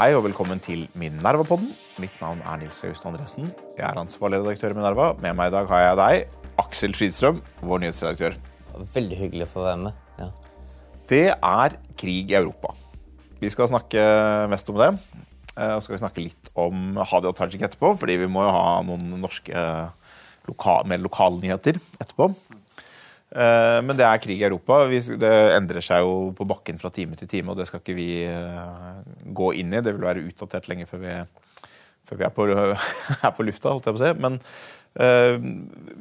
Hei og velkommen til Minerva-podden. Mitt navn er Nils August Andresen. Jeg er ansvarlig redaktør i Minerva. Med meg i dag har jeg deg, Aksel Fridstrøm, vår nyhetsredaktør. Veldig hyggelig å få være med. Ja. Det er krig i Europa. Vi skal snakke mest om det. Eh, Og skal vi snakke litt om Hadia Tajik etterpå, fordi vi må jo ha noen norske loka med lokalnyheter etterpå. Eh, Men det er krig i Europa. Det endrer seg jo på bakken fra time til time, og det skal ikke vi eh, gå inn i. Det vil være utdatert lenge før vi, før vi er, på, er på lufta, holdt jeg på å si. Men eh,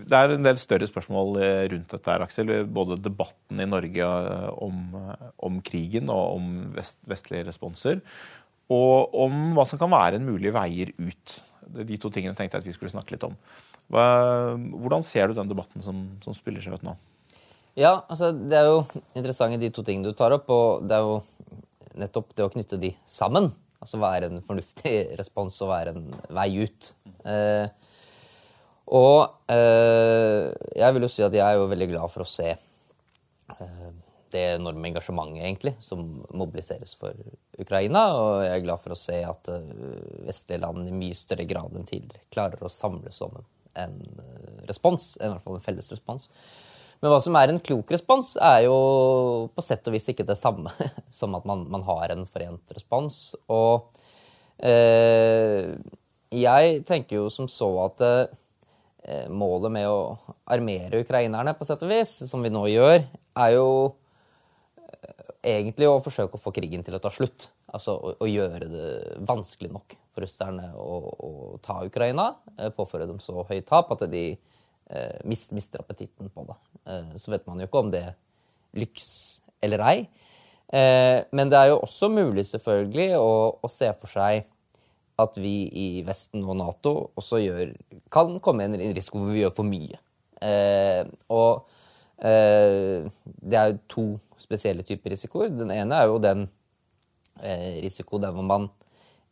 det er en del større spørsmål rundt dette, her, Aksel. Både debatten i Norge om, om krigen og om vest, vestlige responser, og om hva som kan være en mulig veier ut. De to tingene tenkte jeg at vi skulle snakke litt om. Hvordan ser du den debatten som, som spiller seg ut nå? Ja, altså det er jo interessante de to tingene du tar opp, og det er jo nettopp det å knytte de sammen. Altså være en fornuftig respons og være en vei ut. Eh, og eh, jeg vil jo si at jeg er jo veldig glad for å se eh, det enorme engasjementet egentlig som mobiliseres for Ukraina. Og jeg er glad for å se at eh, vestlige land i mye større grad enn tidligere klarer å samles om en, en eh, respons, i hvert fall en felles respons. Men hva som er en klok respons, er jo på sett og vis ikke det samme som at man, man har en forent respons. Og eh, jeg tenker jo som så at eh, målet med å armere ukrainerne, på sett og vis, som vi nå gjør, er jo eh, egentlig å forsøke å få krigen til å ta slutt. Altså å, å gjøre det vanskelig nok for russerne å, å ta Ukraina. Eh, påføre dem så høyt tap at de mister appetitten på det. Eh, så vet man jo ikke om det lykkes eller ei. Eh, men det er jo også mulig selvfølgelig å, å se for seg at vi i Vesten og Nato også gjør, kan komme i en risiko hvor vi gjør for mye. Eh, og eh, det er jo to spesielle typer risikoer. Den ene er jo den eh, risiko der hvor man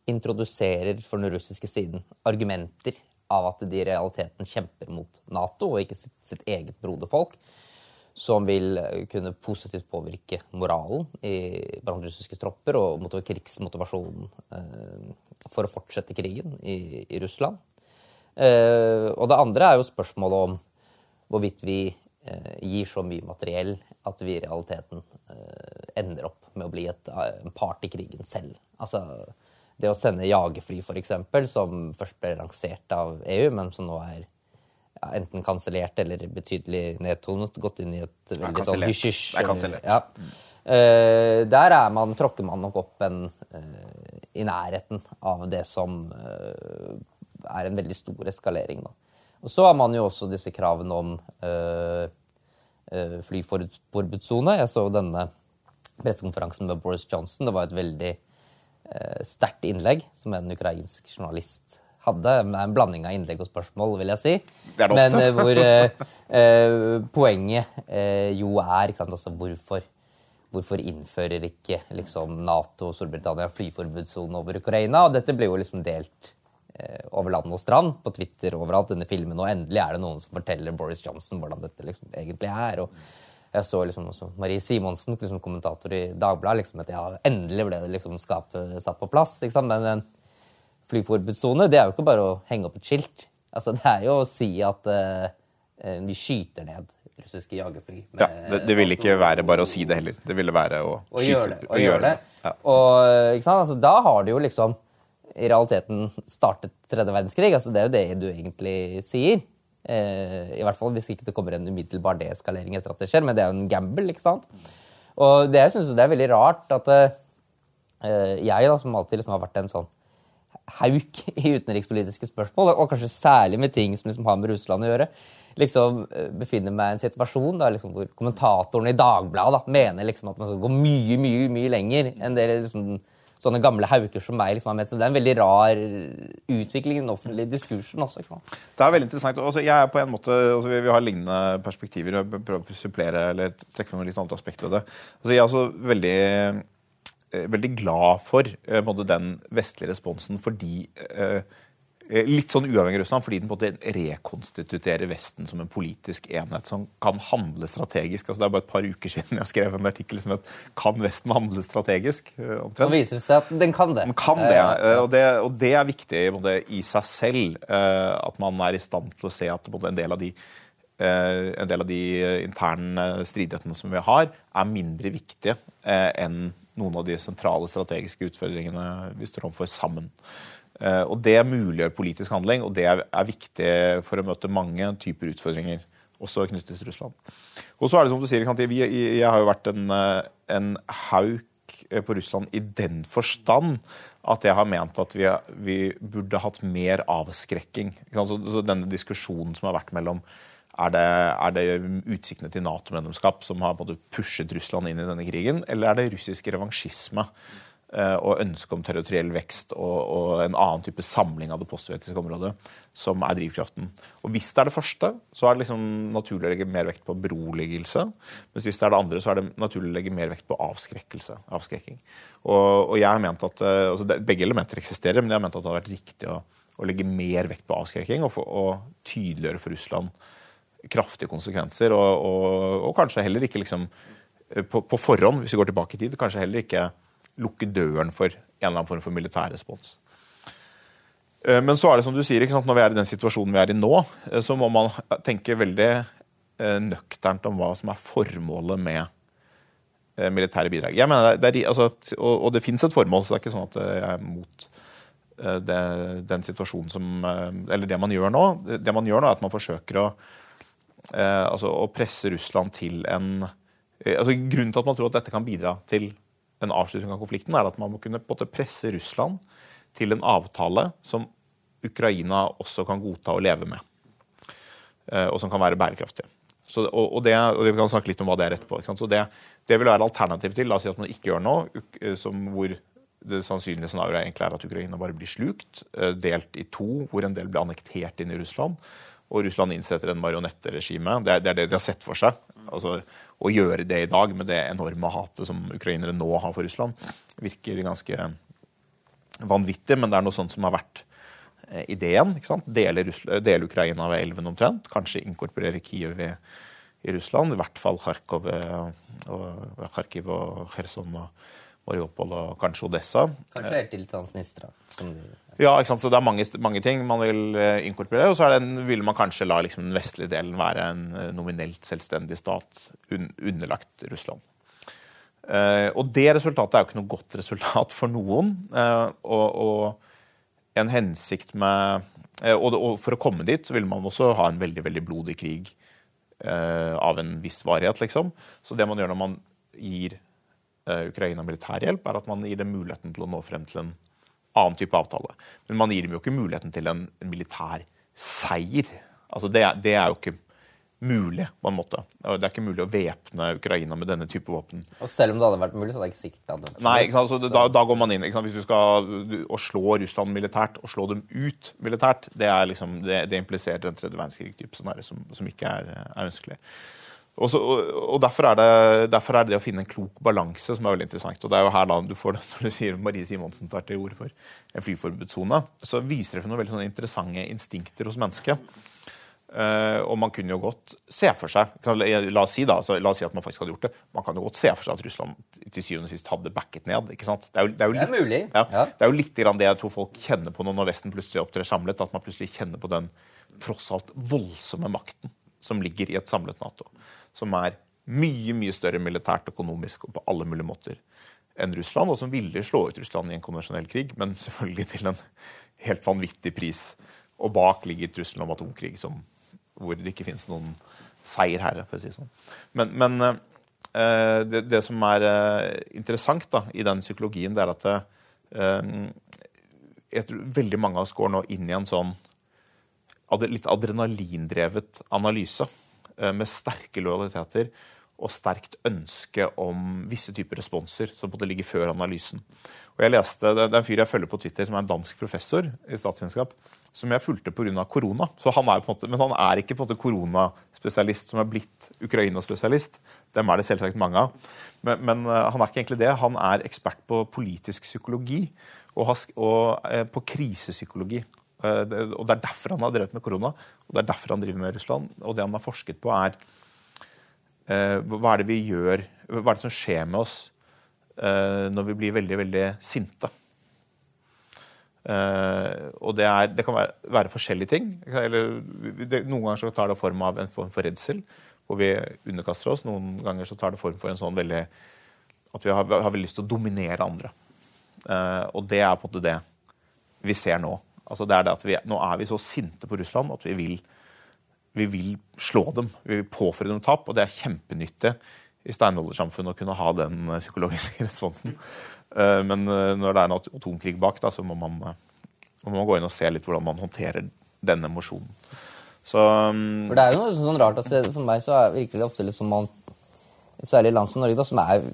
introduserer for den russiske siden argumenter av at de i realiteten kjemper mot Nato og ikke sitt, sitt eget broderfolk, som vil eh, kunne positivt påvirke moralen i, blant russiske tropper og motiv- krigsmotivasjonen eh, for å fortsette krigen i, i Russland. Eh, og det andre er jo spørsmålet om hvorvidt vi eh, gir så mye materiell at vi i realiteten eh, ender opp med å bli et, en part i krigen selv. Altså det å sende jagerfly, f.eks., som først ble lansert av EU, men som nå er ja, enten kansellert eller betydelig nedtonet, gått inn i et veldig sånn hysj-hysj. Det er kansellert. Ja. Uh, der er man, tråkker man nok opp en, uh, i nærheten av det som uh, er en veldig stor eskalering. Da. Og så har man jo også disse kravene om flyforbudssone. Jeg så denne pressekonferansen med Boris Johnson. Det var et veldig sterkt innlegg som en ukrainsk journalist hadde. Med en blanding av innlegg og spørsmål, vil jeg si. Det er det Men ofte. eh, hvor eh, eh, poenget eh, jo er ikke sant, altså, hvorfor, hvorfor innfører ikke liksom, Nato og Storbritannia flyforbudssone over Ukraina? Og dette ble jo liksom delt eh, over land og strand, på Twitter overalt, denne filmen. Og endelig er det noen som forteller Boris Johnson hvordan dette liksom egentlig er. og jeg så liksom også Marie Simonsen, liksom kommentator i Dagbladet, liksom at ja, endelig ble det liksom skapet satt på plass. ikke sant? Men en flyforbudssone, det er jo ikke bare å henge opp et skilt. Altså, det er jo å si at eh, vi skyter ned russiske jagerfly. Ja, det, det ville ikke være bare å si det heller. Det ville være å å skyte gjøre det. å Og, gjøre det. Ja. og? Altså, da har du jo liksom i realiteten startet tredje verdenskrig. Altså, det er jo det du egentlig sier. Eh, I hvert fall hvis ikke det kommer en umiddelbar deeskalering etter at det skjer. Men det er jo en gamble, ikke sant? Og det jeg synes jo det er veldig rart at eh, jeg, da, som alltid liksom har vært en sånn hauk i utenrikspolitiske spørsmål, og kanskje særlig med ting som liksom har med Russland å gjøre, liksom eh, befinner meg i en situasjon da, liksom, hvor kommentatorene i Dagbladet da, mener liksom at man skal gå mye, mye mye lenger enn det liksom, sånne gamle hauker som meg liksom. Så det er en veldig rar utvikling i den offentlige diskursen også. Det er veldig interessant. Altså, jeg er på en måte, altså, vi, vi har lignende perspektiver. og prøver å supplere eller trekke frem et litt annet aspekt ved det. Altså, jeg er også veldig, eh, veldig glad for eh, måte, den vestlige responsen fordi Eh, litt sånn uavhengig av Russland, fordi den på en måte rekonstituerer Vesten som en politisk enhet som kan handle strategisk. Altså, det er bare et par uker siden jeg skrev en artikkel som het 'Kan Vesten handle strategisk?' Eh, omtrent. Og viser seg at den kan det. Den kan det, ja. og, det og det er viktig i seg selv. At man er i stand til å se at en, del de, en del av de interne stridighetene som vi har, er mindre viktige enn noen av de sentrale strategiske utfordringene vi står overfor sammen. Eh, og Det muliggjør politisk handling, og det er, viktig for å møte mange typer utfordringer. Også knyttet til Russland. Og så er det som du sier, Jeg har jo vært en, eh, en hauk eh, på Russland i den forstand at jeg har ment at vi, vi burde hatt mer avskrekking. Så, denne diskusjonen som har vært mellom er det, er det utsiktene til Nato-medlemskap som har pushet Russland inn i denne krigen, eller er det russisk revansjisme? Eh, og ønske om territoriell vekst og, og, en annen type samling av det postsovjetiske området som er drivkraften. Og Hvis det er det første, så er det liksom naturlig å legge mer vekt på beroligelse. Mens hvis det er det andre, så er det naturlig å legge mer vekt på avskrekkelse. avskrekking. Og, og jeg har ment at, eh, altså Begge elementer eksisterer, men jeg har ment at det har vært riktig å, å legge mer vekt på avskrekking og, for, og tydeliggjøre for Russland kraftige konsekvenser. Og kanskje heller ikke liksom eh, på, på forhånd, hvis vi går tilbake i tid, kanskje heller ikke lukke døren for en eller annen form for militær respons. Eh, men så er det som du sier, når vi er i den situasjonen vi er i nå, eh, så må man tenke veldig eh, nøkternt om hva som er formålet med militære bidrag. Jeg mener, det er, altså, og, det fins et formål, så det er ikke sånn at jeg er mot det, den situasjonen som Eller det man gjør nå. Det man gjør nå, er at man forsøker å, altså, å presse Russland til en altså, Grunnen til at man tror at dette kan bidra til en avslutning av konflikten, er at man må kunne presse Russland til en avtale som Ukraina også kan godta å leve med, eh, og som kan være bærekraftig. Så, og, det, og, Vi kan snakke litt om hva det er etterpå. Så det, det vil være alternativ til la oss si at man ikke gjør noe, eh, som hvor det sannsynlige scenarioet egentlig er at Ukraina bare blir slukt, eh, delt i to, hvor en del blir annektert inn i Russland, og Russland innsetter en marionetteregime. Det, det er det de har sett for seg. Altså, å gjøre det i dag, med det enorme hatet som ukrainere nå har for Russland, virker ganske vanvittig, men det er noe sånt som har vært eh, ideen. ikke sant? Dele, Russland, dele Ukraina ved elven omtrent. Kanskje inkorporere Kiev i, i Russland. I hvert fall Kharkov eh, og, Kharkiv og Kherson og Mariupol og kanskje Odessa. Kanskje helt til Transnistra. Som de ja, ikke sant? så det er mange, mange ting man vil eh, inkorporere. Og så en, vil man kanskje la liksom, den vestlige delen være en eh, nominelt selvstendig stat un, underlagt Russland. Uh, og det resultatet er jo ikke noe godt resultat for noen. Uh, og, og, en hensikt med uh, og, og, for å komme dit så vil man også ha en veldig veldig blodig krig av en viss varighet, liksom. Så det man gjør når man gir Ukraina militærhjelp, er at man gir dem muligheten til å nå frem til en annen type avtale. Men man gir dem jo ikke muligheten til en, en militær seier. Altså det, det, er jo ikke mulig, på en måte. Det er ikke mulig å væpne Ukraina med denne type våpen. Og selv om det hadde vært mulig, så er det ikke sikkert det hadde vært Nei, ikke sant? Altså, da, da, går man inn. Hvis du skal å slå Russland militært, og slå dem ut militært, det, er liksom, det, det impliserer en tredje verdenskrig-type scenario som, som, ikke er, er ønskelig. Og, så, og, og derfor, er det, derfor, er det, det å finne en klok balanse som er veldig interessant. Og det er jo her da du får det når du sier Marie Simonsen tar til orde for en flyforbudssone. Så viser det noen veldig sånne interessante instinkter hos mennesket. Uh, og man kunne jo godt se for seg La oss si da, la oss si at man faktisk hadde gjort det. Man kan jo godt se for seg at Russland til syvende og sist hadde backet ned. ikke sant? Det er jo, det er jo litt, det er mulig. Ja, ja. Det er jo litt grann det jeg tror folk kjenner på når Vesten plutselig opptrer samlet. At man plutselig kjenner på den tross alt voldsomme makten som ligger i et samlet Nato som er mye mye større militært, økonomisk og på alle mulige måter enn Russland, og som ville slå ut Russland i en konvensjonell krig, men selvfølgelig til en helt vanvittig pris. Og bak ligger trusselen om atomkrig, som, hvor det ikke finnes noen seierherre, for å si sånn. Men, men uh, det, det, som er uh, interessant da, i den psykologien, det er at uh, jeg tror veldig mange av oss går nå inn i en sånn litt adrenalindrevet analyse. Eh, med sterke lojaliteter og sterkt ønske om visse typer responser som måtte ligge før analysen. Og jeg leste, Det er en fyr jeg følger på Twitter som er en dansk professor i statsvitenskap, som jeg fulgte pga. korona. Så han er på en måte, men han er ikke på en måte koronaspesialist som er blitt Ukraina-spesialist. Dem er det selvsagt mange av. Men, men, eh, han er ikke egentlig det. Han er ekspert på politisk psykologi og, og eh, på krisepsykologi. Eh, Og det er derfor han har drevet med korona, og det er derfor han driver med Russland. Og det han har forsket på, er eh, hva er det vi gjør Hva er det som skjer med oss eh, når vi blir veldig, veldig sinte? Og det, er, det kan være, være forskjellige ting. Eller, det, noen ganger så tar det form av en form for redsel, hvor vi underkaster oss. Noen ganger så tar det form for en sånn veldig At vi har, har veldig lyst til å dominere andre. Og det er på en måte det vi ser nå. Altså det er det at vi, Nå er vi så sinte på Russland at vi vil, vi vil slå dem. Vi vil påføre dem tap, og det er kjempenyttig i steinaldersamfunnet å kunne ha den eh, psykologiske responsen. Eh, Men eh, når det er en atomkrig bak, da, så må man, må man gå inn og se litt hvordan man håndterer den emosjonen. Så mm, For det er jo noe sånn rart. Altså, for meg så er, virker det ofte litt som man Særlig i land som Norge, da, som er,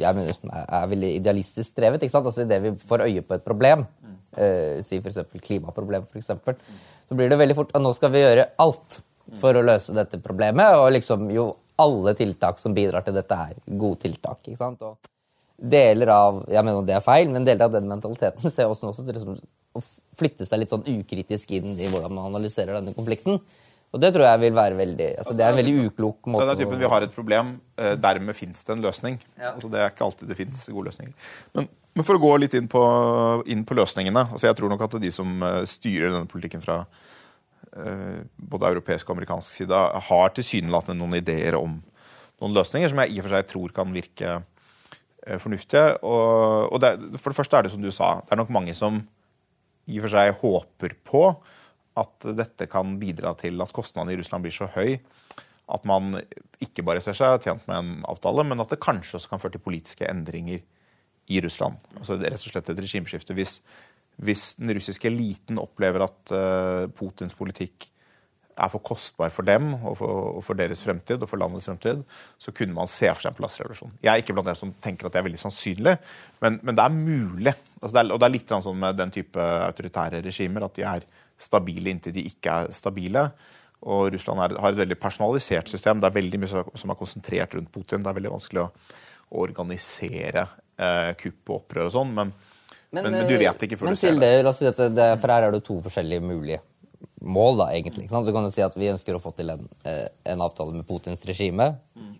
jeg mener, er, veldig idealistisk drevet. ikke sant? Altså Idet vi får øye på et problem, eh, si f.eks. klimaproblem, for eksempel, så blir det veldig fort at nå skal vi gjøre alt for å løse dette problemet. Og liksom jo alle tiltak som bidrar til dette, er gode tiltak. ikke sant? Og deler av jeg mener det er feil, men deler av den mentaliteten ser også, også til liksom, å flytte seg litt sånn ukritisk inn i hvordan man analyserer denne konflikten. Og det tror jeg vil være veldig altså Det er en veldig uklok måte Den er typen vi har et problem, eh, dermed fins det en løsning. Ja. Altså, det er ikke alltid det fins gode løsninger. Men, men for å gå litt inn på, inn på løsningene altså Jeg tror nok at de som eh, styrer denne politikken fra eh, både europeisk og amerikansk side, har tilsynelatende noen ideer om noen løsninger som jeg i og for seg tror kan virke eh, fornuftige. Og, og det, for det første er det som du sa, det er nok mange som i og for seg håper på at dette kan bidra til at kostnadene i Russland blir så høy at man ikke bare ser seg tjent med en avtale, men at det kanskje også kan føre til politiske endringer i Russland. Altså det er rett og slett et regimeskifte. Hvis, hvis den russiske eliten opplever at uh, Putins politikk er for kostbar for dem og for, og for deres fremtid og for landets fremtid, så kunne man se for seg en plassrevolusjon. Jeg er ikke blant dem som tenker at det er veldig sannsynlig, men, men det er mulig. Altså det er, og det er litt sånn med den type autoritære regimer at de er stabile inntil de ikke er stabile. Og Russland er, har et veldig personalisert system. Det er veldig mye som er konsentrert rundt Putin. Det er veldig vanskelig å organisere eh, kupp og opprør og sånn, men, men, men, du vet ikke før du ser det. det, la oss si at det, For her er det to forskjellige mulige mål, da, egentlig. Du kan jo si at vi ønsker å få til en, eh, en avtale med Putins regime,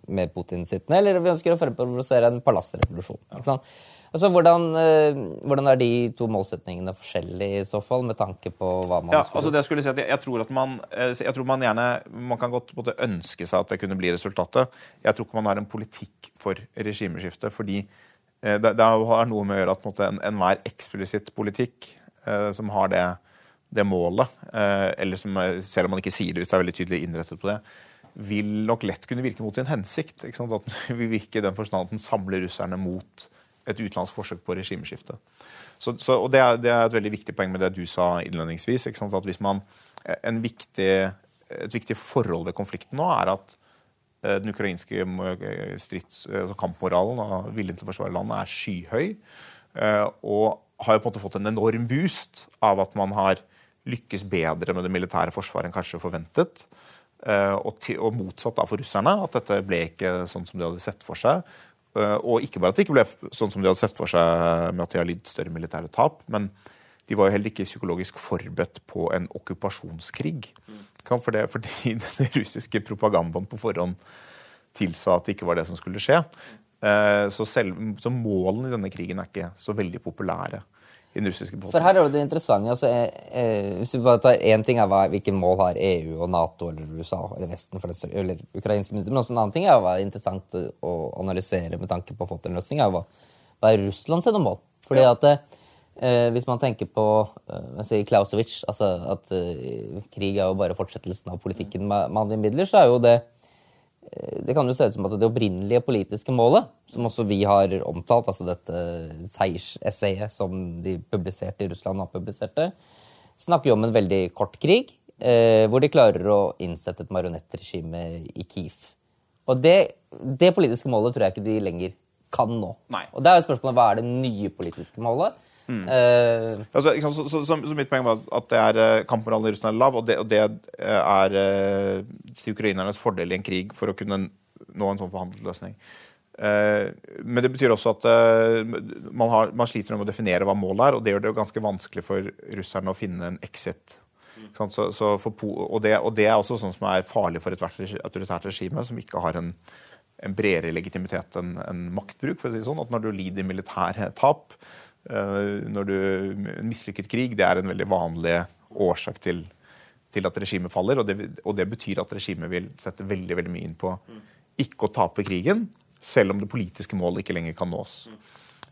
med Putin sittende, eller vi ønsker å fremprovosere en palassrevolusjon. Sant? Altså, hvordan, eh, hvordan er de to målsetningene forskjellige i så fall, med tanke på hva man Ja, skulle altså det jeg skulle si at jeg, jeg tror at man eh, jeg tror man gjerne Man kan godt på ønske seg at det kunne bli resultatet. Jeg tror ikke man har en politikk for regimeskifte. fordi eh, det, det har noe med å gjøre at enhver en eksplisitt politikk eh, som har det, det målet, eh, eller som, eh, selv om man ikke sier det hvis det er veldig tydelig innrettet på det, vil nok lett kunne virke mot sin hensikt. Ikke sant? At den vil virke i den forstand at den samler russerne mot et utenlandsk forsøk på regimeskifte. Så, så, og det er, det er et veldig viktig poeng med det du sa innledningsvis. At hvis man, en viktig, et viktig forhold ved konflikten nå er at eh, den ukrainske eh, strids, altså kampmoralen og viljen til å forsvare landet er skyhøy. eh, Og har jo på en måte fått en enorm boost av at man har lykkes bedre med det militære forsvaret enn kanskje forventet. Eh, Og, til, og motsatt da for russerne, at dette ble ikke sånn som de hadde sett for seg. Eh, Og ikke bare at det ikke ble sånn som de hadde sett for seg med at de har lidd større militære tap, men de var jo heller ikke psykologisk forberedt på en okkupasjonskrig. For det, fordi den russiske propagandaen på forhånd tilsa at det ikke var det som skulle skje. Eh, Så, selv, så målene i denne krigen er ikke så veldig populære i den russiske For her er det interessante altså, eh, eh, Hvis vi bare tar Én ting er hva, hvilke mål har EU og Nato eller USA eller Vesten for det, eller ukrainske myndigheter, men også en annen ting er hva er interessant å, analysere med tanke på å få til en løsning, er hva, hva er Russland sine mål? Fordi at eh, Hvis man tenker på eh, Klausowitz, altså at eh, krig er jo bare fortsettelsen av politikken med mannlige midler, så er jo det eh, det kan jo se ut som at det opprinnelige politiske målet, som også vi har omtalt, altså dette seiersessayet som de publiserte i Russland har publiserte, snakker jo om en veldig kort krig, eh, hvor de klarer å innsette et marionettregime i Kiev. Og det, det politiske målet tror jeg ikke de lenger kan nå. Nei. Og det er jo spørsmålet hva er det nye politiske målet? Eh, Altså, ikke sant, så, så, så, så mitt poeng var at det er eh, kampmoralen i Russland er lav, og det, og det eh, er til ukrainernes fordel i en krig for å kunne nå en sånn forhandlet løsning. Men det betyr også at man, har, man, sliter med å definere hva målet er, og det gjør det jo ganske vanskelig for russerne å finne en exit. Så, så for, og, det, og, det, er også sånn som er farlig for ethvert autoritært regime som ikke har en, en bredere legitimitet enn en maktbruk. for å si det sånn, at Når du lider militære tap, eh, når du mislykket krig, det er en veldig vanlig årsak til, til at regimet faller. Og det, og det betyr at regimet vil sette veldig, veldig mye inn på ikke å tape krigen, selv om det politiske målet ikke lenger kan nås.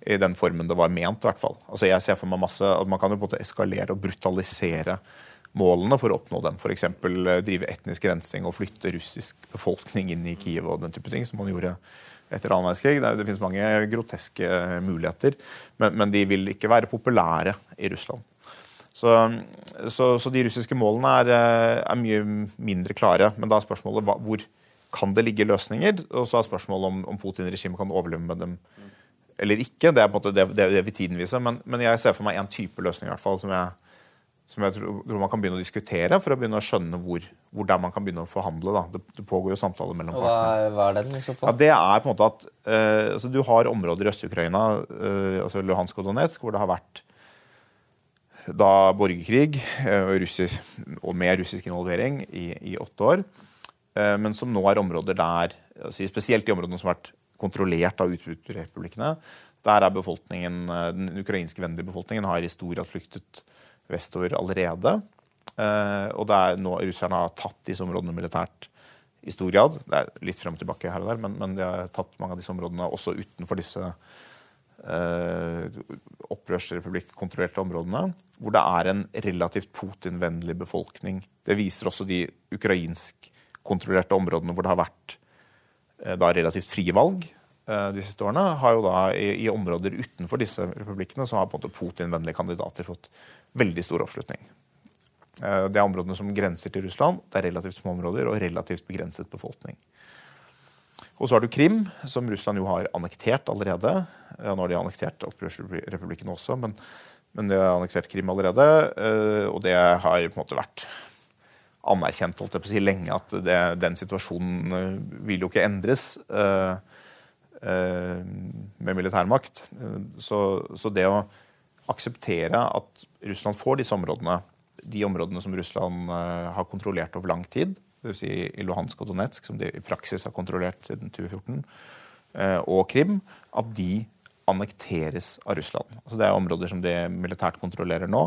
I den formen det var ment, i hvert fall. Altså jeg ser for meg masse, at Man kan jo en måte eskalere og brutalisere målene for å oppnå dem. F.eks. Eh, drive etnisk rensing og flytte russisk befolkning inn i Kiev og den type ting, som man gjorde etter annen verdenskrig. Det, det finnes mange groteske muligheter, men, men, de vil ikke være populære i Russland. Så, så, så de russiske målene er, eh, er, mye mindre klare. Men da er spørsmålet hvor, kan det ligge løsninger? Og så er spørsmålet om, om Putin-regimet kan overleve med dem eller ikke. Det er på en måte det, det, det vil tiden vise. Men, men, jeg ser for meg en type løsning i hvert fall, som jeg, som jeg tror, man kan begynne å diskutere for å begynne å skjønne hvor, hvor der man kan begynne å forhandle. Det, det, pågår jo samtaler mellom partene. Hva, er den i så fall? Ja, det er på en måte at uh, altså, Du har områder i Øst-Ukraina, uh, altså Luhansk og Donetsk, hvor det har vært da borgerkrig uh, russisk, og med russisk involvering i, i åtte år. Eh, men som nå er områder der, spesielt de områdene som har vært kontrollert av utbruddrepublikkene, der er befolkningen, eh, den ukrainske vennlige befolkningen har i stor grad flyktet vestover allerede. Eh, og det er nå russerne har tatt disse områdene militært i stor grad. Det er litt frem og tilbake her og der, men, men de har tatt mange av disse områdene også utenfor disse eh, opprørsrepublikkkontrollerte områdene. Hvor det er en relativt Putin-vennlig befolkning. Det viser også de ukrainsk kontrollerte områdene hvor det har vært eh, da, relativt frie valg eh, de siste årene, har jo da i, i områder utenfor disse republikkene så har på en måte Putin-vennlige kandidater fått veldig stor oppslutning. Eh, det er områdene som grenser til Russland. Det er relativt små områder og relativt begrenset befolkning. Og så har du Krim, som Russland jo har annektert allerede. Ja, nå har de annektert opprørsrepublikken også, men, men de har annektert Krim allerede. Og det har på en måte vært anerkjent holdt jeg på å si, lenge at det, den situasjonen eh, vil jo ikke endres med militærmakt. Så, så, det å akseptere at Russland får disse områdene, de områdene som Russland uh, har kontrollert over lang tid, dvs. Si i Luhansk og Donetsk, som de i praksis har kontrollert siden 2014, og Krim, at de annekteres av Russland. Altså det er områder som de militært kontrollerer nå.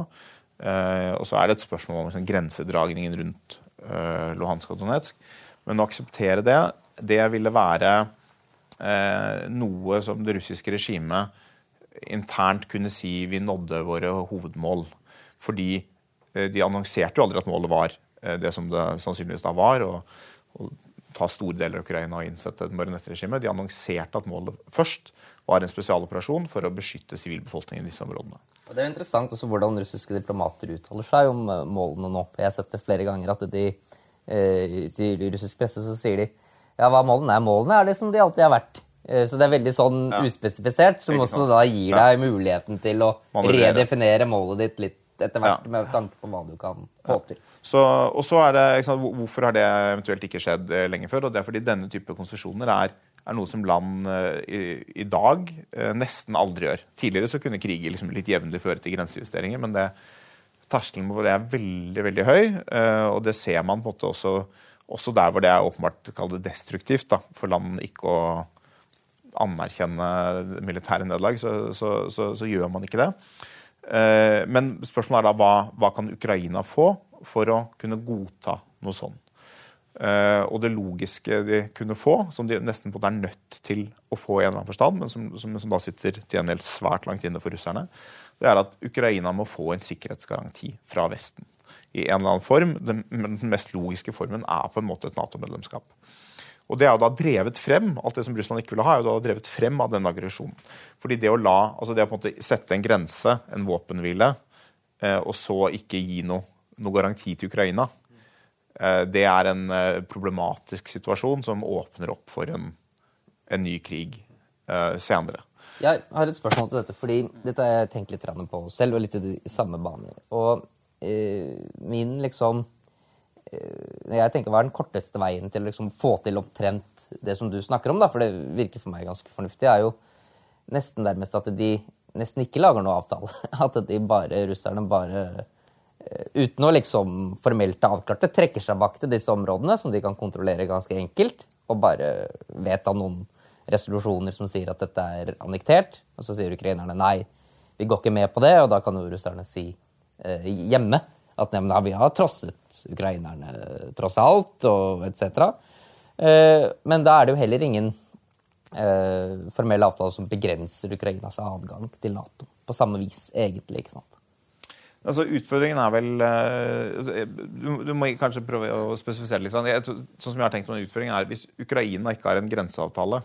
Uh, og så er det et spørsmål om liksom, grensedragningen rundt uh, Luhansk og Donetsk. Men å akseptere det, det ville være noe som det russiske regimet internt kunne si vi nådde våre hovedmål. Fordi de annonserte jo aldri at målet var det som det sannsynligvis da var. å ta store deler av Ukraina og innsette et marionettregime. De annonserte at målet først var en spesialoperasjon for å beskytte sivilbefolkningen i disse områdene. Det er interessant også hvordan russiske diplomater uttaler seg om eh, målene nå. Jeg har sett det flere ganger at de, eh, i russisk presse så sier de ja, hva målene er. Målene er det som de alltid har vært. Eh, så det er veldig sånn ja. uspesifisert, som også da gir deg muligheten til å redefinere målet ditt litt etter hvert, ja. med tanke på hva du kan få til. Så, og så er det, sant, Hvorfor har det eventuelt ikke skjedd lenge før? og Det er fordi denne type konsesjoner er er noe som land eh, i, i dag eh, nesten aldri gjør. Tidligere så kunne kriger liksom litt jevnlig føre til grensejusteringer, men det, terskelen hvor det er veldig veldig høy. Eh, og det ser man på en måte også, også der hvor det er åpenbart det destruktivt da, for land ikke å anerkjenne militære nederlag, så, så, så, så, gjør man ikke det. Men spørsmålet er da hva, hva kan Ukraina få for å kunne godta noe sånt? Uh, og det logiske de kunne få, som de nesten er nødt til å få i en eller annen forstand, men som, som, som da sitter til en del svært langt inne for russerne, det er at Ukraina må få en sikkerhetsgaranti fra Vesten. I en eller annen form. Den, den mest logiske formen er på en måte et Nato-medlemskap. Og det er jo da drevet frem, Alt det som Russland ikke ville ha, er jo da drevet frem av denne aggresjonen. Fordi det å la, altså det å på en måte sette en grense, en våpenhvile, uh, og så ikke gi noe, noe garanti til Ukraina, Eh, det er en eh, problematisk situasjon som åpner opp for en, en ny krig eh, senere. Jeg har et spørsmål til dette, fordi dette har jeg tenkt litt på selv, og litt i de samme baner. Og eh, min liksom eh, Jeg tenker hva er den korteste veien til å liksom, få til omtrent det som du snakker om, da, for det virker for meg ganske fornuftig, er jo nesten nærmest at de nesten ikke lager noe avtale. At de bare, russerne bare eh, uten å liksom formelt avklart det, trekker seg bak til disse områdene, som de kan kontrollere ganske enkelt, og bare vedta noen resolusjoner som sier at dette er annektert. Og så sier ukrainerne nei, vi går ikke med på det, og da kan jo russerne si eh, hjemme at nei, vi har trosset ukrainerne tross alt, og etc. Eh, men da er det jo heller ingen eh, formell avtale som begrenser Ukrainas adgang til Nato. På samme vis, egentlig. ikke sant? Altså, Utfordringen er vel eh, du, må kanskje prøve å spesifisere litt. sånn som jeg har tenkt om utfordringen er Hvis Ukraina ikke har en grenseavtale,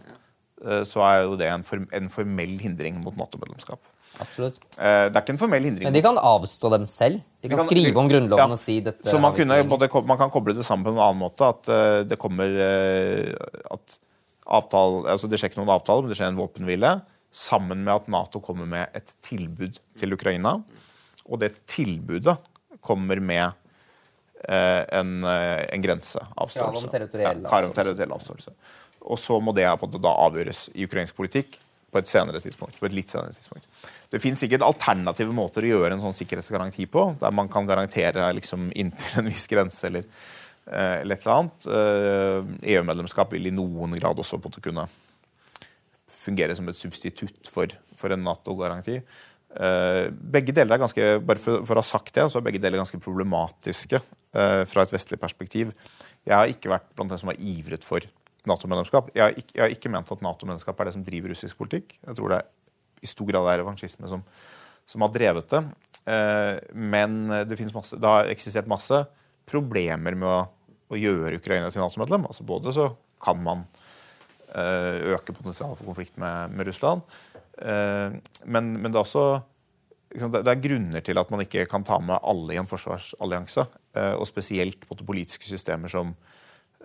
så er jo det en formell hindring mot Nato-medlemskap. Absolutt. Eh, det er ikke en formell hindring. Men de kan avstå dem selv? De kan, de kan skrive om Grunnloven ja, og si dette Så man, kunne, man, kan koble det sammen på en annen måte. At uh, det kommer uh, at avtale, altså Det skjer ikke noen avtale, men det skjer en våpenhvile. Sammen med at Nato kommer med et tilbud til Ukraina. Og det tilbudet kommer med en, en grenseavståelse. Krav om territoriell avståelse. Og så må det da avgjøres i ukrainsk politikk på et senere tidspunkt. på et litt senere tidspunkt. Det finnes sikkert alternative måter å gjøre en sånn sikkerhetsgaranti på, der man kan garantere liksom, inntil en viss grense eller, eh, eller et eller annet. EU-medlemskap eh, e vil i noen grad også på å kunne fungere som et substitutt for, for en Nato-garanti. Eh, begge deler er ganske bare for, for, å ha sagt det, så er begge deler ganske problematiske fra et vestlig perspektiv. Jeg har ikke vært blant dem som har ivret for Nato-medlemskap. Jeg, jeg, har ikke ment at Nato-medlemskap er det som driver russisk politikk. Jeg tror det i stor grad er revansjisme som, som, har drevet det. Eh, men det, masse, det, har eksistert masse problemer med å, å gjøre Ukraina til Nato-medlem. Altså både så kan man eh, øke potensialet for konflikt med, med Russland, eh, men, men, det er også det er grunner til at man ikke kan ta med alle i en forsvarsallianse. Og spesielt på politiske systemer som,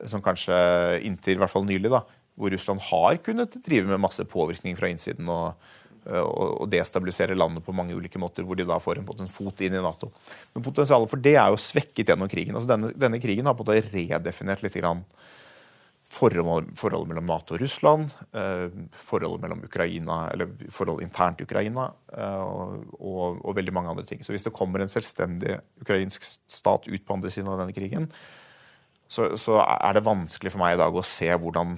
som kanskje inntil i hvert fall nylig, da, hvor Russland har kunnet drive med masse påvirkning fra innsiden og, og destabilisere landet på mange ulike måter, hvor de da får en, en fot inn i Nato. Men potensialet for det er jo svekket gjennom krigen. Altså denne, denne krigen har på en måte redefinert litt grann forholdet, forholdet mellom Nato og Russland, eh, forholdet mellom Ukraina, eller forhold internt i Ukraina eh, og, og, og, veldig mange andre ting. Så hvis det kommer en selvstendig ukrainsk stat ut på andre siden av denne krigen, så, så, er det vanskelig for meg i dag å se hvordan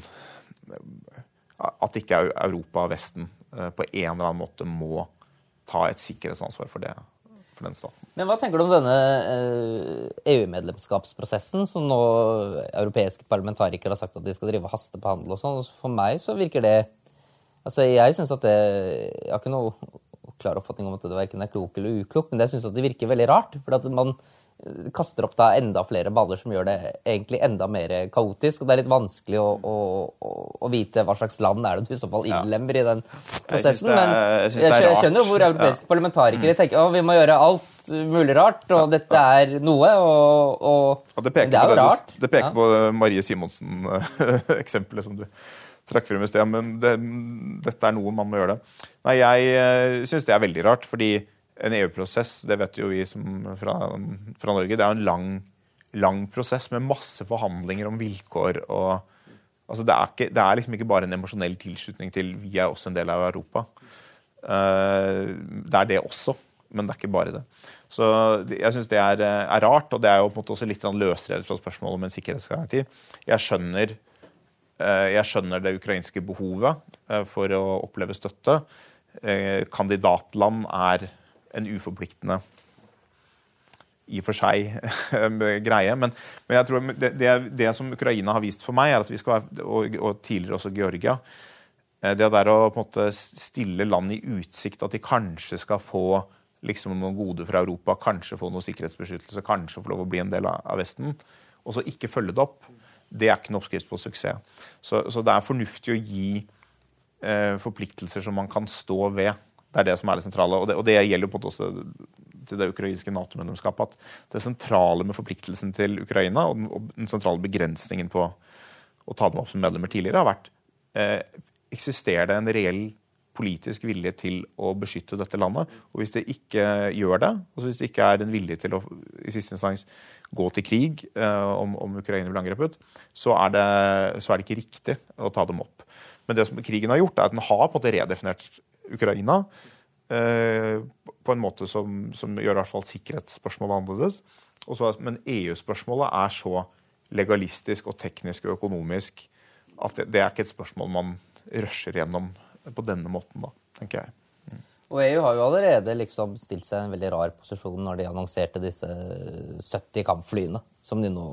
At ikke Europa og Vesten eh, på en eller annen måte må ta et sikkerhetsansvar for det. For den staten. Men Hva tenker du om denne EU-medlemskapsprosessen, eh, e som nå europeiske parlamentarikere har sagt at de skal drive hastebehandle og sånn? For meg så virker det Altså, jeg synes at det Jeg har ikke noe klar oppfatning om at det verken er klok eller uklok, men jeg syns det virker veldig rart. For at man kaster opp da enda flere baller som gjør det egentlig enda mer kaotisk. Og det er litt vanskelig å, å, å, vite hva slags land er det du i så fall innlemmer i den prosessen. Men jeg, jeg skjønner hvor europeiske ja. parlamentarikere tenker at vi må gjøre alt mulig rart, og dette er noe. Og, og og det, det er jo rart. Det, peker peker på Marie Simonsen-eksempelet som du trakk frem i sted. Men det, dette er noe man må gjøre det. Nei, jeg uh, syns det er veldig rart, fordi en EU-prosess, det vet jo vi fra, fra, Norge, det er en lang, lang, prosess med masse forhandlinger om vilkår. og altså det, er ikke, det, er liksom ikke bare en emosjonell tilslutning til vi er også en del av Europa. Uh, det er det også, men det er ikke bare det. Så jeg syns det er, er, rart, og det er jo på en måte også litt løsrevet fra spørsmålet om en sikkerhetsgaranti. Jeg skjønner, uh, jeg skjønner det ukrainske behovet for å oppleve støtte. Kandidatland er en uforpliktende i og for seg greie. Men, men, jeg tror det, det, det, som Ukraina har vist for meg, er at vi skal og, og tidligere også Georgia eh, Det er å på en måte stille land i utsikt at de kanskje skal få liksom noen gode fra Europa, kanskje få noe sikkerhetsbeskyttelse, kanskje få lov å bli en del av, av Vesten, og så ikke følge det opp, det er ikke en oppskrift på suksess. Så, så det er fornuftig å gi eh, forpliktelser som man kan stå ved. Det er det som er det sentrale. Og det, og det gjelder på en måte også til det ukrainske Nato-medlemskapet. At det sentrale med forpliktelsen til Ukraina og den, og den, sentrale begrensningen på å ta dem opp som medlemmer tidligere, har vært eh, eksisterer det en reell politisk vilje til å beskytte dette landet. Og hvis det ikke gjør det, og hvis det ikke er en vilje til å i siste instans gå til krig eh, om, om, Ukraina blir angrepet, så er, det, så er, det, ikke riktig å ta dem opp. Men det som krigen har gjort, er at den har på en måte redefinert Ukraina eh, på en måte som, som gjør i hvert fall sikkerhetsspørsmålet annerledes. Også, men EU-spørsmålet er så legalistisk og teknisk og økonomisk at det, det er ikke et spørsmål man rusher gjennom på denne måten, da, tenker jeg. Mm. Og EU har jo allerede liksom stilt seg i en veldig rar posisjon når de annonserte disse 70 kampflyene som de nå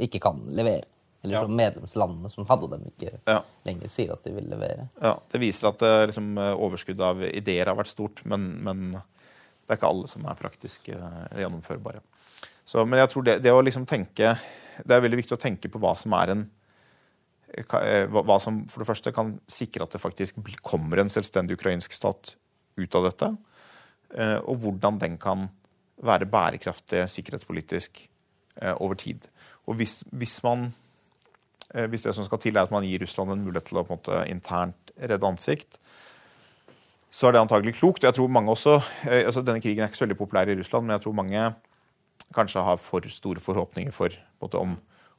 ikke kan levere. Eller ja. medlemslandene som hadde dem, ikke ja. lenger sier at de vil levere. Ja, Det viser at det, liksom, overskuddet av ideer har vært stort, men, men, det er ikke alle som er praktisk uh, gjennomførbare. Så, men jeg tror det, det, å liksom tenke Det er veldig viktig å tenke på hva som er en Eh, hva som for det første kan sikre at det faktisk kommer en selvstendig ukrainsk stat ut av dette, eh, og hvordan den kan være bærekraftig sikkerhetspolitisk eh, over tid. Og hvis, hvis, man, hvis det som skal til, er at man gir Russland en mulighet til å på en måte, internt redde ansikt, så er det antagelig klokt. Jeg tror mange også, altså Denne krigen er ikke så veldig populær i Russland, men jeg tror mange kanskje har for store forhåpninger for måte, om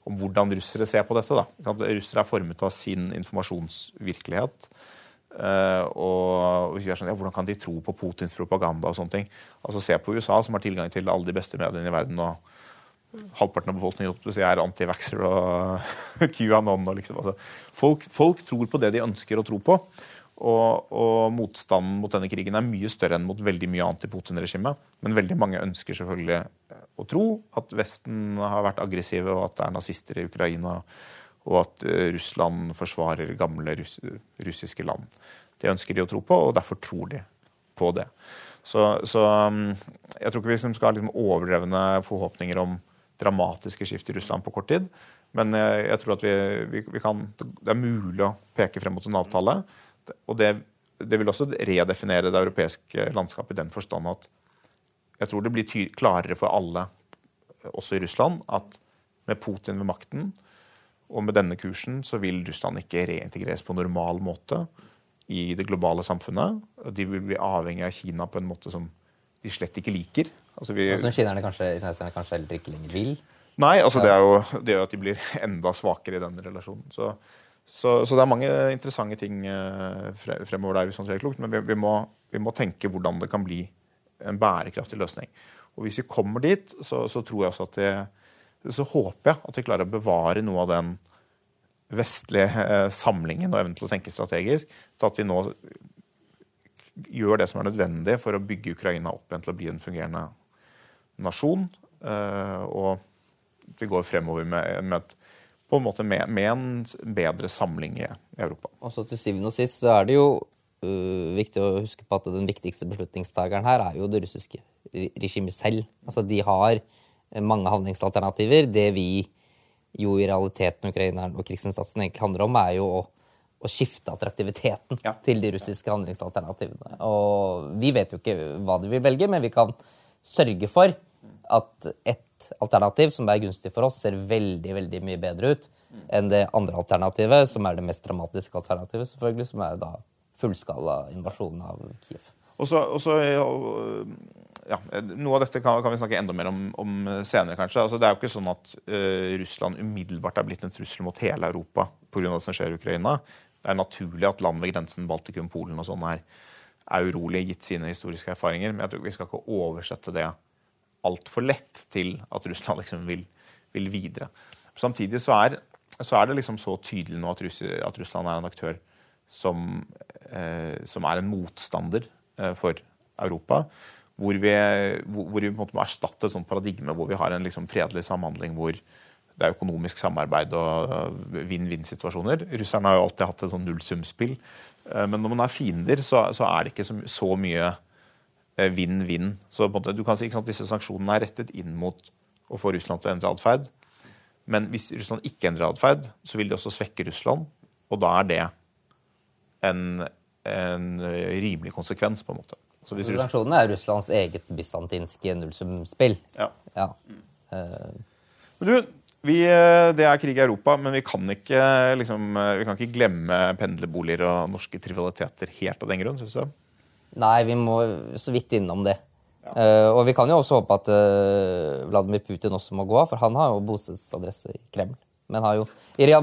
om hvordan russere ser på dette. Da. Russere er formet av sin informasjonsvirkelighet. Uh, og sånn, ja, Hvordan kan de tro på Putins propaganda og sånne ting? Altså Se på USA, som har tilgang til alle de beste mediene i verden. og Halvparten av befolkningen er antivaxer og QAnon. Og liksom, altså, folk, folk, tror på det de ønsker å tro på. Og, og, motstanden mot denne krigen er mye større enn mot veldig mye annet i Putin-regimet. Men veldig mange ønsker selvfølgelig å tro at Vesten har vært aggressive, og at det er nazister i Ukraina, og at eh, Russland forsvarer gamle russ russiske land. Det ønsker de å tro på, og derfor tror de på det. Så, så mm, jeg tror ikke vi skal ha liksom overdrevne forhåpninger om dramatiske skift i Russland på kort tid. Men jeg, jeg tror at vi, vi, vi kan, det er mulig å peke frem mot en avtale. Og det, det vil også redefinere det europeiske landskapet i den forstand at jeg tror det blir klarere for alle, også i Russland, at med Putin ved makten og med denne kursen så vil Russland ikke reintegreres på normal måte i det globale samfunnet. De vil bli avhengig av Kina på en måte som de slett ikke liker. Altså vi, som kinerne kanskje, kanskje heller ikke lenger vil? Nei, altså det er jo det gjør at de blir enda svakere i den relasjonen. Så så, så, det er mange interessante ting eh, fremover der, hvis man ser klokt, men vi, vi, må, vi, må, tenke hvordan det kan bli en bærekraftig løsning. Og Hvis vi kommer dit, så, så tror jeg også at det, så håper jeg at vi klarer å bevare noe av den vestlige eh, samlingen og evnen til å tenke strategisk, til at vi nå gjør det som er nødvendig for å bygge Ukraina opp igjen til å bli en fungerende nasjon. Eh, og vi går fremover med, med et på en måte med, med en bedre samling i, Europa. Og så Til syvende og sist så er det jo uh, viktig å huske på at den viktigste beslutningstakeren her er jo det russiske regimet selv. Altså De har mange handlingsalternativer. Det vi jo i realiteten ukraineren og krigsinnsatsen egentlig handler om, er jo å, å skifte attraktiviteten ja. til de russiske handlingsalternativene. Og vi vet jo ikke hva de vil velge, men vi kan sørge for at et alternativ som er gunstig for oss, ser veldig veldig mye bedre ut enn det andre alternativet, som er det mest dramatiske alternativet, selvfølgelig, som er da fullskala invasjonen av Kiev. Og så, ja, Noe av dette kan, kan, vi snakke enda mer om, om senere, kanskje. Altså, det er jo ikke sånn at uh, Russland umiddelbart er blitt en trussel mot hele Europa pga. det som skjer i Ukraina. Det er naturlig at land ved grensen, Baltikum, Polen og sånn er, er urolige, gitt sine historiske erfaringer. Men jeg tror vi skal ikke oversette det altfor lett til at Russland liksom vil, vil videre. Samtidig så er, så er, det liksom så tydelig nå at, Russ, at Russland er en aktør som, eh, som er en motstander eh, for Europa. Hvor vi, hvor, hvor vi, på en måte må erstatte et sånt paradigme hvor vi har en liksom fredelig samhandling hvor det er økonomisk samarbeid og vinn-vinn-situasjoner. Russerne har jo alltid hatt et sånn nullsumspill. Eh, men når man er fiender, så, så er det ikke så, så mye Eh, vinn-vinn. Så du kan si at Disse sanksjonene er rettet inn mot å få Russland til å endre atferd. Men hvis Russland ikke endrer atferd, så vil de også svekke Russland. Og da er det en, en rimelig konsekvens, på en måte. Så hvis Sanksjonene er Russlands eget bysantinske nullsumspill. Ja. ja. Mm. Uh. Men du, Vi, eh, det er krig i Europa, men vi kan ikke, liksom, eh, vi kan ikke glemme pendlerboliger og norske trivialiteter helt av den grunn, syns du? Nei, vi må så vidt innom det. Eh, og vi kan jo også håpe at uh, Vladimir Putin også må gå av, for han har jo bostedsadresse i Kreml. Men har jo,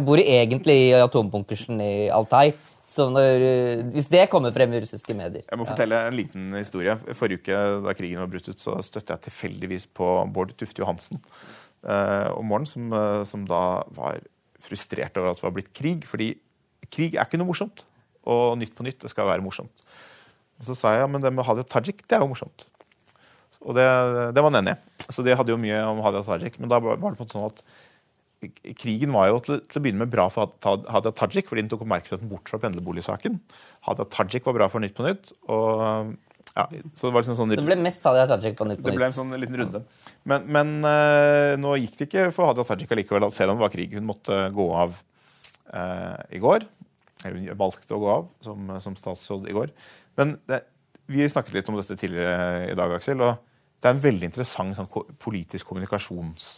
bor egentlig i atombunkersen i Altai. Så når, eh, hvis det kommer frem i russiske medier Jeg må fortelle en liten historie. Forrige uke da krigen var brutt ut, så støtte jeg tilfeldigvis på Bård Tufte Johansen eh, om morgenen, som, eh, som, da var frustrert over at det var blitt krig. Fordi krig er ikke noe morsomt. Og Nytt på nytt det skal være morsomt. Og så sa jeg ja, men det med Hadia Tajik det er jo morsomt. Og det, det var han enig i. Så det hadde jo mye om Hadia Tajik. Men da var det på en sånn at krigen var jo til, til, å begynne med bra for Hadia Tajik, fordi den tok oppmerksomheten bort fra pendlerboligsaken. Hadia Tajik var bra for Nytt på Nytt. og ja, så Det var liksom sånn, det ble mest Hadia Tajik på Nytt på Nytt. Det ble en sånn liten runde. Men, men uh, nå gikk det ikke for Hadia Tajik allikevel, selv om det var krig. Hun måtte gå av uh, i går. Hun valgte å gå av som, som statsråd i går. Men det, vi snakket litt om dette tidligere i dag, Aksel. og Det er en veldig interessant sånn, politisk kommunikasjons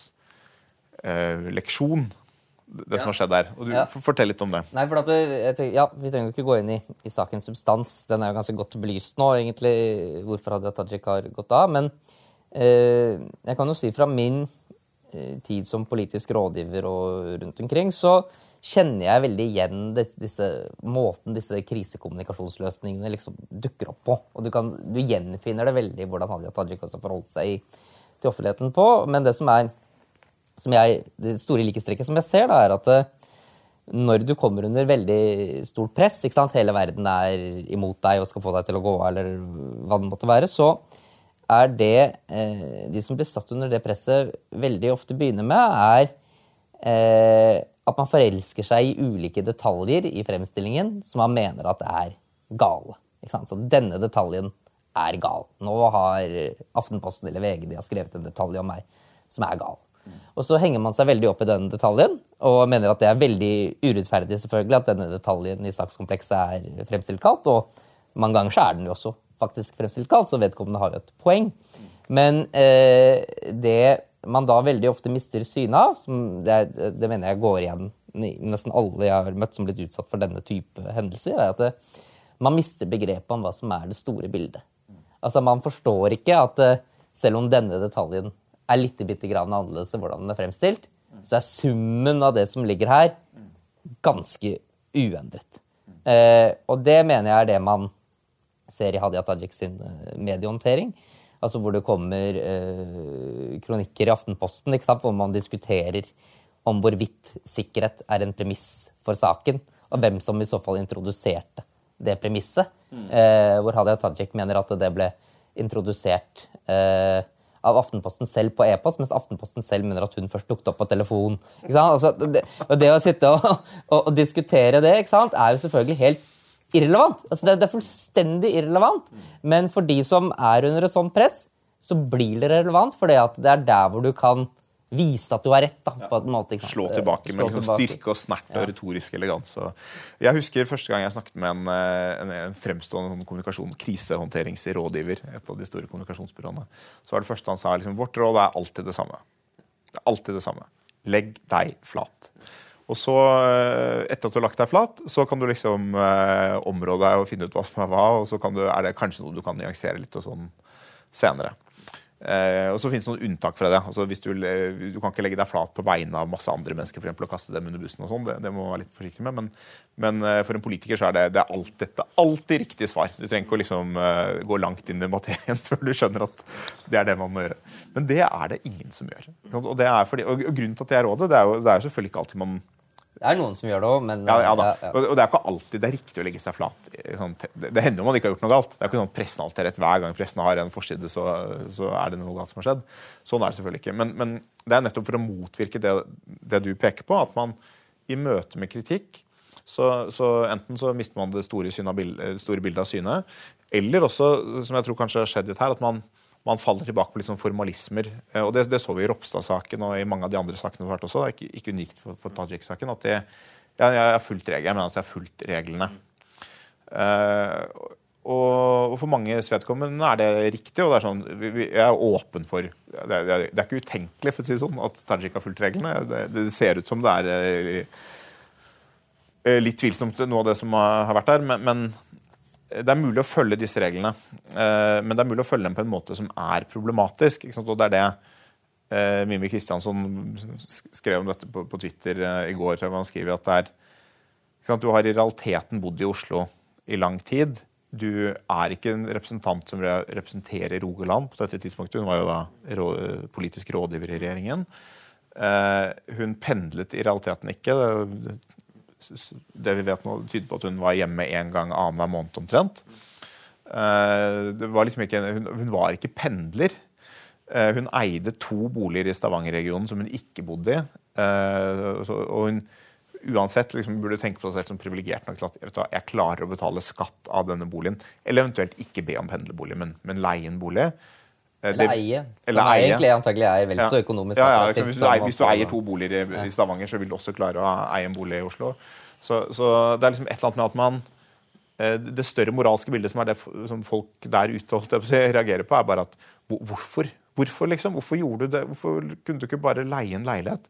eh, det som har skjedd der. Og du, ja. Fortell litt om det. Nei, for at tenker, ja, Vi trenger jo ikke gå inn i, i, sakens substans. Den er jo ganske godt belyst nå, egentlig, hvorfor Hadia Tajik har gått av. Men eh, jeg kan jo si fra min eh, tid som politisk rådgiver og rundt omkring, så kjenner jeg veldig igjen disse, disse måten disse krisekommunikasjonsløsningene liksom dukker opp på. Og du, kan, du gjenfinner det veldig hvordan Hadia Tajik også forholdt seg til offentligheten på. Men det som er jeg, det store likestrekket som jeg ser, da, er at eh, når du kommer under veldig stort press, hele verden er imot deg og skal få deg til å gå av, eller hva det måtte være, så er det eh, De som blir satt under det presset, veldig ofte begynner med, er eh, at man forelsker seg i ulike detaljer i fremstillingen som man mener at er gale. Så denne detaljen er gal. Nå har Aftenposten eller VG de har skrevet en detalj om meg som er gal. Og så henger man seg veldig opp i den detaljen og mener at det er veldig urettferdig selvfølgelig at denne detaljen i sakskomplekset er fremstilt kaldt. Og mange ganger så er den jo også faktisk fremstilt kaldt, så vedkommende har jo et poeng. Men eh, det man da veldig ofte mister synet av, som det, det, mener jeg går igjen nesten alle jeg har møtt som blitt utsatt for denne type hendelser, er at det, man mister begrepet om hva som er det store bildet. Altså Man forstår ikke at eh, selv om denne detaljen er litt bitte grann annerledes enn hvordan den er fremstilt, så er summen av det som ligger her, ganske uendret. Eh, og det mener jeg er det man ser i Hadia Tajik sin eh, mediehåndtering. Altså hvor det kommer eh, kronikker i Aftenposten hvor man diskuterer om hvorvidt sikkerhet er en premiss for saken, og hvem som i så fall introduserte det premisset. Mm. Eh, hvor Hadia Tajik mener at det ble introdusert eh, av Aftenposten selv på e-post, mens Aftenposten selv mener at hun først dukket opp på telefon. Altså, det, det, å sitte og, og, og diskutere det er jo selvfølgelig helt irrelevant. Altså, det, det, er fullstendig irrelevant. Men for de som er under et sånt press, så blir det relevant, for det er der hvor du kan vise at du har rett. da, på en måte. Slå tilbake med liksom styrke og snert og ja. retorisk elegans. Jeg husker første gang jeg snakket med en, eh, en, en fremstående sånn kommunikasjon, krisehåndteringsrådgiver, et av de store kommunikasjonsbyråene. Så var det første han sa liksom, vårt råd er alltid det samme. Det er alltid det samme. Legg deg flat. Og så, eh, etter at du har lagt deg flat, så kan du liksom eh, områ deg og finne ut hva som er hva, og så du, er det kanskje noe du kan nyansere litt og sånn senere. Eh, og så finnes det noen unntak fra det. Altså, du, du, kan ikke legge deg flat på vegne av masse andre mennesker for eksempel, og kaste dem under bussen. og sånn, det, det, må man være litt forsiktig med. Men, men eh, for en politiker så er det, det er alltid, det er alltid riktig svar. Du trenger ikke å liksom, uh, gå langt inn i materien før du skjønner at det er det man må gjøre. Men det er det ingen som gjør. Og, fordi, og grunnen til at det er rådet, det er jo, det er jo selvfølgelig ikke alltid man det er noen som gjør det òg, men ja, ja, ja, Og det er ikke alltid det er riktig å legge seg flat. Sånn, det hender jo man ikke har gjort noe galt. Det er ikke sånn pressen alltid rett. Hver gang pressen har en forside, så, så, er det noe galt som har skjedd. Sånn er det selvfølgelig ikke. Men, men det er nettopp for å motvirke det, det, du peker på, at man i møte med kritikk så, så enten så mister man det store, store bildet av synet, eller også, som jeg tror kanskje har skjedd litt her, at man man faller tilbake på litt sånn formalismer. Eh, og Det, det så vi i Ropstad-saken og i mange av de andre sakene vi har vært også. Ikke, ikke unikt for, for Tajik-saken. at det, ja, Jeg har fulgt reglene, jeg mener at jeg har fulgt reglene. Uh, og, for manges vedkommende er det riktig. og det er sånn, Jeg er åpen for Det er, det er ikke utenkelig for å si sånn, at Tajik har fulgt reglene. Det, det, ser ut som det er eh, litt tvilsomt, noe av det som har vært der. Men, men, det er mulig å følge disse reglene. Eh, men det er mulig å følge dem på en måte som er problematisk. og det er det Mimmi Kristiansson skrev om dette på, Twitter i går. Han skriver at det er Du har i realiteten bodd i Oslo i lang tid du er ikke en representant som representerer Rogaland på dette tidspunktet. Hun var jo da politisk rådgiver i regjeringen. Eh, hun pendlet i realiteten ikke. Det vi vet nå, tyder på at hun var hjemme én gang annenhver måned omtrent. Eh, var liksom ikke, hun, var ikke pendler. Eh, hun eide to boliger i Stavanger-regionen som hun ikke bodde i. og hun uansett liksom, burde tenke på seg selv som privilegert nok til at jeg, jeg, klarer å betale skatt av denne boligen. Eller eventuelt ikke be om pendlerbolig, men, men leie en bolig. Eh, eller eie. Eller som eie. egentlig antagelig er vel så økonomisk ja, hvis, hvis, du eier, to boliger i, i, Stavanger, så vil du også klare å eie en bolig i Oslo. Så, så det er liksom et eller annet med at man eh, Det større moralske bildet som er det som folk der ute jeg reagerer på, er bare at hvorfor? Hvorfor, liksom? Hvorfor gjorde du det? Hvorfor kunne du ikke bare leie en leilighet?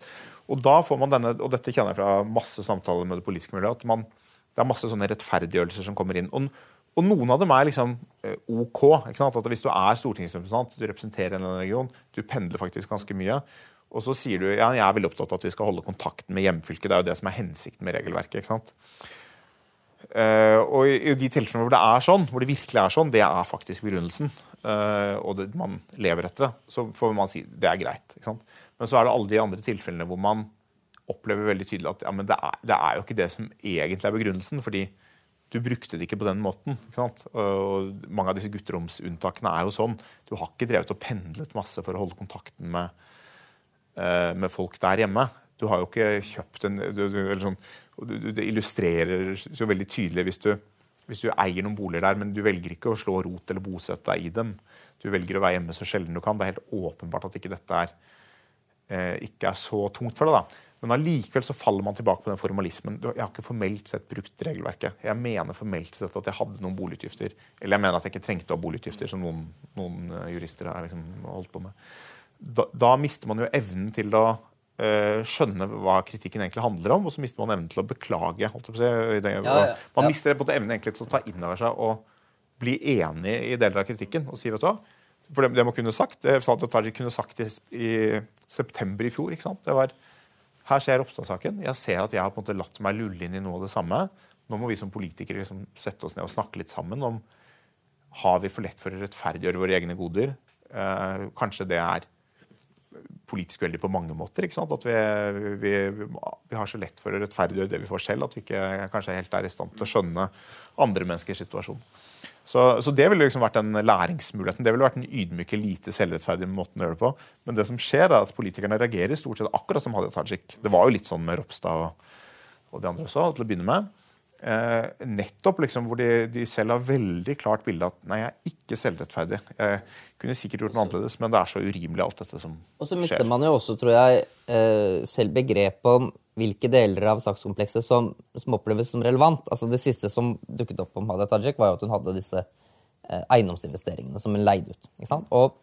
Og da får man denne, og dette kjenner jeg fra masse samtaler med det politiske miljøet, at man, det er masse sånne rettferdiggjørelser som kommer inn. Og, og noen av dem er liksom eh, OK. Hvis du er stortingsrepresentant, du representerer en region, du pendler faktisk ganske mye, og så sier du ja, jeg er veldig opptatt av at vi skal holde kontakten med hjemfylket. Det er jo det som er hensikten med regelverket. ikke sant? Uh, og i, de tilfellene hvor det er sånn, hvor det virkelig er sånn, det er faktisk begrunnelsen, uh, og det, man lever etter det, så får man si det er greit. Men så er det alle de andre tilfellene hvor man opplever veldig tydelig at ja, det, er, det, er, jo ikke det som egentlig er begrunnelsen. fordi du brukte det ikke på den måten. Og Mange av disse gutteromsunntakene er jo sånn. Du har ikke drevet og pendlet masse for å holde kontakten med, uh, med folk der hjemme. Du har jo ikke kjøpt en du, sånn, Det illustrerer så veldig tydelig hvis du, hvis du eier noen boliger der, men du velger ikke å slå rot eller bosette deg i dem. Du velger å være hjemme så sjelden du kan. Det er helt åpenbart at ikke dette er Eh, ikke er så tungt for det. da. Men allikevel så faller man tilbake på den formalismen. Jeg har ikke formelt sett brukt regelverket. Jeg mener formelt sett at jeg hadde noen boligutgifter. Eller jeg mener at jeg ikke trengte å ha boligutgifter, som noen, noen eh, jurister har liksom holdt på med. Da, da, mister man jo evnen til å uh, skjønne hva kritikken egentlig handler om, og så mister man evnen til å beklage. Å si. Det, ja, ja, man mister på evnen egentlig til å ta inn over seg og bli enig i deler av kritikken og si vet du hva, for det, det man kunne sagt, det Tajik kunne sagt i, i, september i fjor. ikke sant? Det var, Her ser Ropstad-saken. Jeg ser at jeg har på en måte latt meg lulle inn i noe av det samme. Nå må vi som politikere liksom sette oss ned og snakke litt sammen om har vi for lett for å rettferdiggjøre våre egne goder. Eh, kanskje det er politisk uheldig på mange måter. ikke sant? At vi, vi, vi, har så lett for å rettferdiggjøre det vi får selv, at vi ikke kanskje helt er i stand til å skjønne andre menneskers situasjon. Så, så, det ville liksom vært den læringsmuligheten. Det ville vært den ydmyke, lite selvrettferdige måten å gjøre det på. Men det som skjer, er at politikerne reagerer stort sett akkurat som Hadia Tajik. Det var jo litt sånn med Ropstad og, og de andre også, til å begynne med. Eh, nettopp liksom hvor de, de, selv har veldig klart bilde at nei, jeg er ikke selvrettferdig. Jeg kunne sikkert gjort noe annerledes, men det er så urimelig alt dette som skjer. Og så mister man jo også, tror jeg, eh, selv begrepet om hvilke deler av sakskomplekset som, som, oppleves som relevant. Altså Det siste som dukket opp om Hadia Tajik, var jo at hun hadde disse eh, eiendomsinvesteringene som hun leide ut. ikke sant? Og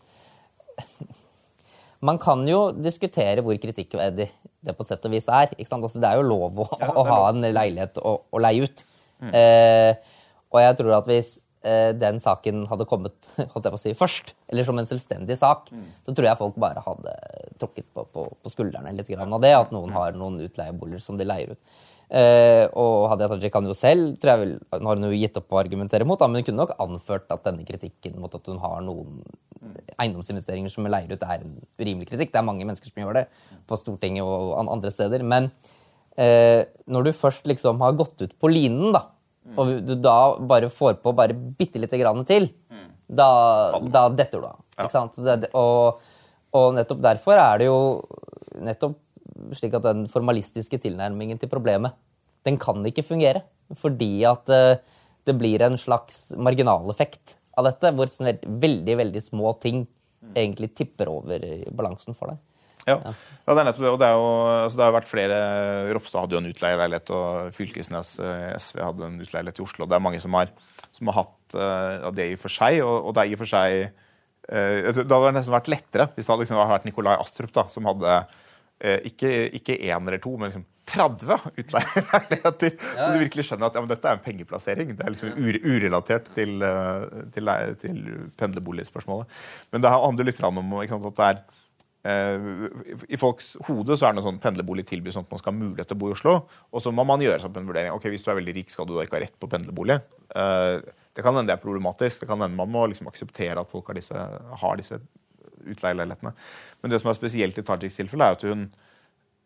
man kan jo diskutere hvor kritikkverdig det på sett og vis er. ikke? Altså, det er jo lov å, ja, å ha en leilighet å, å leie ut. Mm. Eh, og jeg tror at hvis Eh, den saken hadde kommet holdt jeg på å si, først, eller som en selvstendig sak, mm. så tror jeg folk bare hadde trukket på, på, på skuldrene litt av det, at noen har noen utleieboliger som de leier ut. Eh, og Hadia Tajik kan jo selv tror jeg vel, Nå har hun jo gitt opp å argumentere mot, men hun kunne nok anført at denne kritikken mot at hun har noen eiendomsinvesteringer som hun leier ut, er en urimelig kritikk. Det er mange mennesker som gjør det på Stortinget og andre steder. Men eh, når du først liksom har gått ut på linen, da, og du da bare får på bare bitte lite grann til, da, da, detter du av. Ikke sant? Og, og, nettopp derfor er det jo nettopp slik at den formalistiske tilnærmingen til problemet, den kan ikke fungere. Fordi at uh, det blir en slags marginaleffekt av dette, hvor veldig, veldig små ting egentlig tipper over balansen for deg. Ja. ja, det er nettopp det. Og det, er jo, altså det har vært flere Ropstad hadde jo en utleieleilighet, og Fylkesnes eh, SV hadde en utleieleilighet i Oslo. Det er mange som har, som har hatt uh, det i og for seg, og, og det er i og for seg uh, Det hadde nesten vært lettere hvis det hadde liksom vært Nikolai Astrup da, som hadde uh, ikke én eller to, men liksom 30 utleieleiligheter. Ja. Så du virkelig skjønner at ja, dette er en pengeplassering. Det er liksom urelatert til, til, til pendlerboligspørsmålet. Men det handler litt om sant, at det er Eh, I folks hode så er det noe sånn pendlerbolig tilbud sånn at man skal ha mulighet til å bo i Oslo. Og så må man gjøre opp en vurdering. ok, Hvis du er veldig rik, skal du da ikke ha rett på pendlerbolig? Eh, det kan hende det er problematisk. Det kan hende man må liksom akseptere at folk har disse, har disse utleieleilighetene. Men det som er spesielt i Tajiks tilfelle, er at hun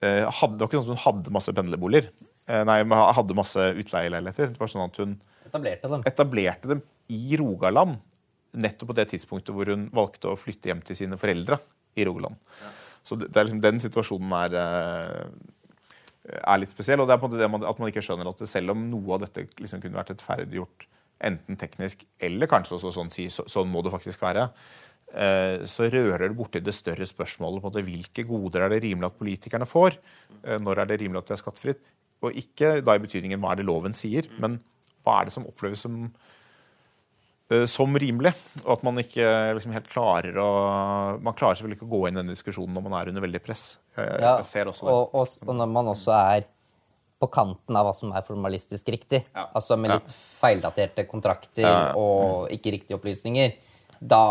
eh, hadde, det var ikke sånn at hun hadde masse pendlerboliger. Nei, hadde masse utleieleiligheter. Det var sånn at hun etablerte dem. etablerte dem i Rogaland nettopp på det tidspunktet hvor hun valgte å flytte hjem til sine foreldre i Rogaland. Ja. Så det, det liksom, den situasjonen er, eh, er, litt spesiell. Og det er på en måte det man, at man ikke skjønner at selv om noe av dette liksom kunne vært rettferdiggjort enten teknisk eller kanskje også sånn, så, sånn må det faktisk være, eh, så rører det borti det større spørsmålet på hvilke goder er det rimelig at politikerne får. Eh, når er det rimelig at det er skattefritt? Og ikke da i betydningen hva er det loven sier, men hva er det som oppleves som Eh, som rimelig. Og at man ikke liksom helt klarer å Man klarer selvfølgelig ikke å gå inn i denne diskusjonen når man er under veldig press. Jeg, ja, jeg. Og, og, og, når man også er på kanten av hva som er formalistisk riktig, ja. altså med litt feildaterte kontrakter ja. og ikke riktige opplysninger, da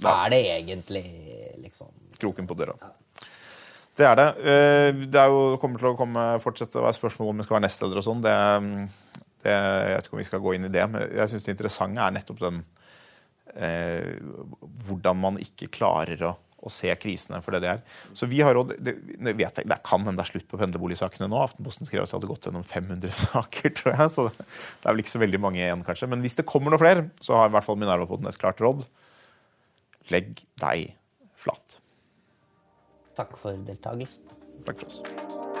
er det egentlig liksom Kroken på døra. Det er det. Eh, det er jo, kommer til å komme, fortsette å være spørsmål om vi skal være nestleder og sånn. Det, det, jeg vet ikke om vi skal gå inn i det, men jeg syns det interessante er nettopp den eh, Hvordan man ikke klarer å, å, se krisene for det det er. Så vi har råd, det, det, vet jeg, det kan hende det er slutt på pendlerboligsakene nå. Aftenposten skrev at det hadde gått gjennom 500 saker, tror jeg. Så det, er vel ikke så veldig mange igjen, kanskje. Men hvis det kommer noe flere, så har i hvert fall Minerva-poden et klart råd. Legg deg flat. Takk for deltakelsen. Takk for oss.